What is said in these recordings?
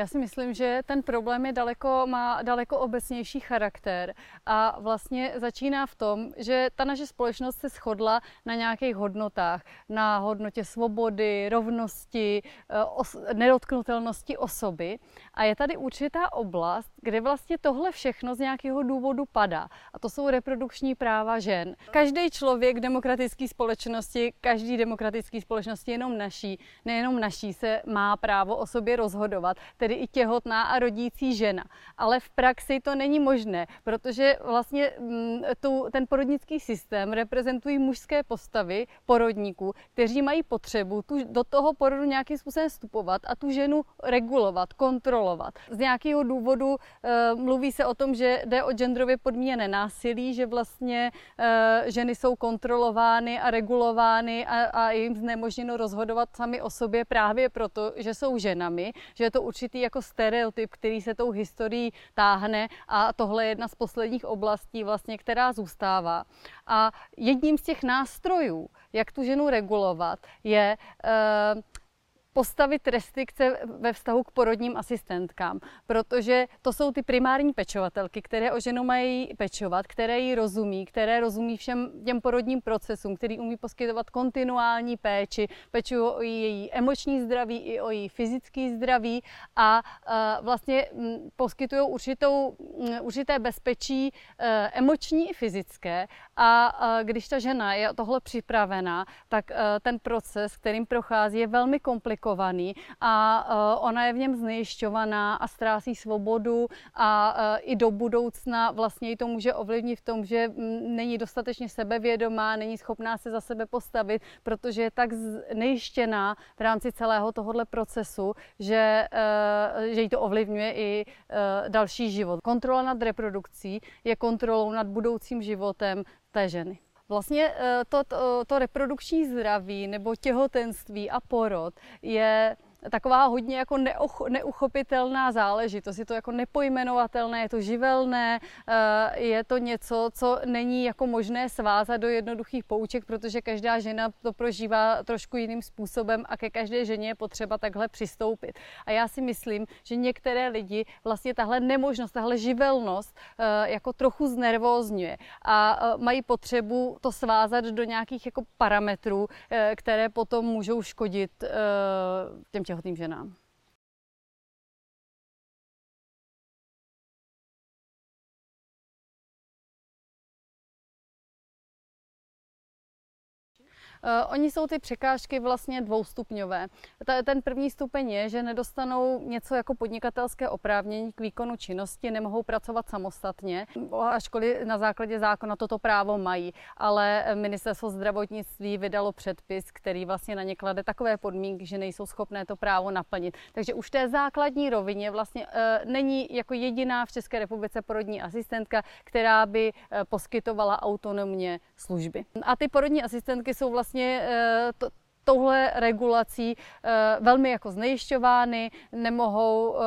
Já si myslím, že ten problém je daleko, má daleko obecnější charakter a vlastně začíná v tom, že ta naše společnost se shodla na nějakých hodnotách, na hodnotě svobody, rovnosti, eh, os, nedotknutelnosti osoby. A je tady určitá oblast, kde vlastně tohle všechno z nějakého důvodu padá. A to jsou reprodukční práva žen. Každý člověk v demokratické společnosti, každý demokratický společnosti jenom naší, nejenom naší, se má právo o sobě rozhodovat, tedy i těhotná a rodící žena. Ale v praxi to není možné, protože vlastně mm, tu, ten porodnický systém reprezentují mužské postavy porodníků, kteří mají potřebu tu, do toho porodu nějakým způsobem vstupovat a tu ženu regulovat, kontrolovat. Z nějakého důvodu e, mluví se o tom, že jde o genderově podmíněné násilí, že vlastně e, ženy jsou kontrolovány a regulovány a, a jim znemožněno rozhodovat sami o sobě právě proto, že jsou ženami, že je to určitý jako stereotyp, který se tou historií táhne a tohle je jedna z posledních oblastí, vlastně, která zůstává. A jedním z těch nástrojů, jak tu ženu regulovat, je uh, postavit restrikce ve vztahu k porodním asistentkám, protože to jsou ty primární pečovatelky, které o ženu mají pečovat, které jí rozumí, které rozumí všem těm porodním procesům, který umí poskytovat kontinuální péči, pečují o její emoční zdraví i o její fyzické zdraví a vlastně poskytují určitou, určité bezpečí e, emoční i fyzické a když ta žena je tohle připravená, tak e, ten proces, kterým prochází, je velmi komplikovaný komplikovaný a eh, ona je v něm znejišťovaná a ztrácí svobodu a eh, i do budoucna vlastně ji to může ovlivnit v tom, že není dostatečně sebevědomá, není schopná se za sebe postavit, protože je tak znejištěná v rámci celého tohohle procesu, že, eh, že jí to ovlivňuje i další život. Kontrola nad reprodukcí je kontrolou nad budoucím životem té ženy. Vlastně to, to, to reprodukční zdraví nebo těhotenství a porod je taková hodně jako neuch, neuchopitelná záležitost. Je to jako nepojmenovatelné, je to živelné, eh, je to něco, co není jako možné svázat do jednoduchých pouček, protože každá žena to prožívá trošku jiným způsobem a ke každé ženě je potřeba takhle přistoupit. A já si myslím, že některé lidi vlastně tahle nemožnost, tahle živelnost eh, jako trochu znervózňuje a eh, mají potřebu to svázat do nějakých jako parametrů, které potom můžou škodit těm těhotným ženám. Oni jsou ty překážky vlastně dvoustupňové. Ten první stupeň je, že nedostanou něco jako podnikatelské oprávnění k výkonu činnosti, nemohou pracovat samostatně, ačkoliv na základě zákona toto právo mají, ale ministerstvo zdravotnictví vydalo předpis, který vlastně na ně klade takové podmínky, že nejsou schopné to právo naplnit. Takže už v té základní rovině vlastně uh, není jako jediná v České republice porodní asistentka, která by poskytovala autonomně služby. A ty porodní asistentky jsou vlastně vlastně eh, to, touhle regulací eh, velmi jako znejišťovány, nemohou eh,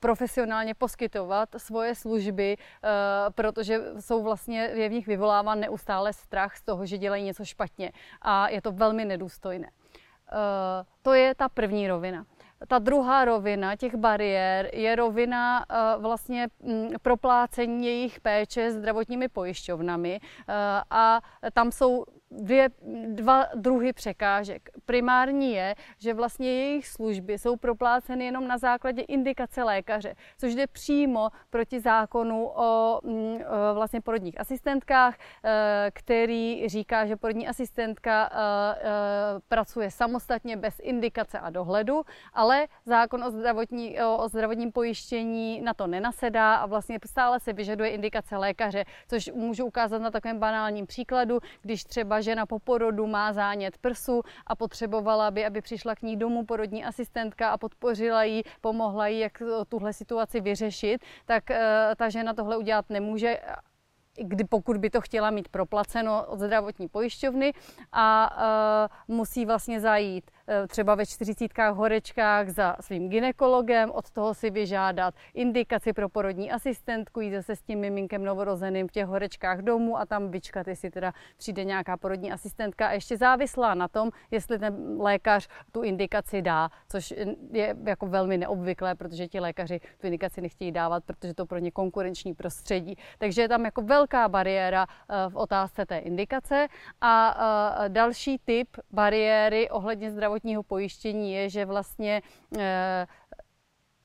profesionálně poskytovat svoje služby, protože jsou vlastně, je v nich vyvoláván neustále strach z toho, že dělají něco špatně a je to velmi nedůstojné. To je ta první rovina. Ta druhá rovina těch bariér je rovina vlastně mm, proplácení jejich péče zdravotními pojišťovnami a tam jsou dvě, dva druhy překážek. Primární je, že vlastně jejich služby jsou propláceny jenom na základě indikace lékaře, což jde přímo proti zákonu o, mm, vlastně porodních asistentkách, eh, který říká, že porodní asistentka eh, eh, pracuje samostatně bez indikace a dohledu, ale zákon o, zdravotní, o zdravotním pojištění na to nenasedá a vlastně stále se vyžaduje indikace lékaře, což můžu ukázat na takovém banálním příkladu, když třeba žena po porodu má zánět prsu a potřebovala by, aby přišla k ní domů porodní asistentka a podpořila jí, pomohla jí, jak tuhle situaci vyřešit, tak eh, ta žena tohle udělat nemůže kdy pokud by to chtěla mít proplaceno od zdravotní pojišťovny a uh, musí vlastně zajít třeba ve čtyřicítkách horečkách za svým ginekologem, od toho si vyžádat indikaci pro porodní asistentku, jít zase s tím miminkem novorozeným v těch horečkách domů a tam vyčkat, jestli teda přijde nějaká porodní asistentka a ještě závislá na tom, jestli ten lékař tu indikaci dá, což je jako velmi neobvyklé, protože ti lékaři tu indikaci nechtějí dávat, protože to pro ně konkurenční prostředí. Takže je tam jako velká bariéra eh, v otázce té indikace. A eh, další typ bariéry ohledně zdravotního pojištění je, že vlastně eh,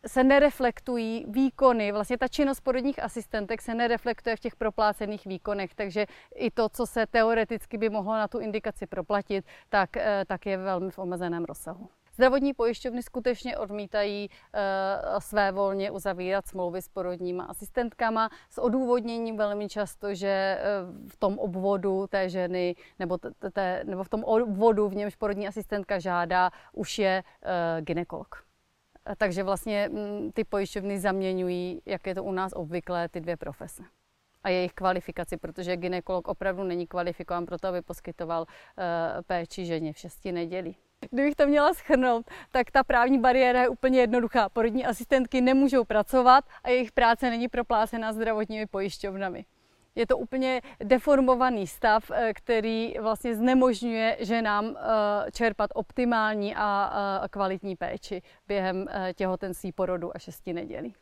se nereflektují výkony, vlastně ta činnost porodních asistentek se nereflektuje v těch proplácených výkonech, takže i to, co se teoreticky by mohlo na tu indikaci proplatit, tak, tak je velmi v omezeném rozsahu. Zdravotní pojišťovny skutečně odmítají uh, své volně uzavírat smlouvy s porodníma asistentkama s odůvodněním velmi často, že uh, v tom obvodu té ženy nebo, té, nebo v tom obvodu, v němž porodní asistentka žádá, už je uh, ginekolog. Takže vlastně mm, ty pojišťovny zaměňují, jak je to u nás obvyklé, ty dvě profese a jejich kvalifikaci, protože ginekolog opravdu není kvalifikován pro to, aby poskytoval péči ženě v šesti nedělí. Kdybych to měla schrnout, tak ta právní bariéra je úplně jednoduchá. Porodní asistentky nemůžou pracovat a jejich práce není proplácena zdravotními pojišťovnami. Je to úplně deformovaný stav, eh, který vlastně znemožňuje ženám eh, čerpat optimální a kvalitní péči během těhotenství, porodu a šesti nedělí.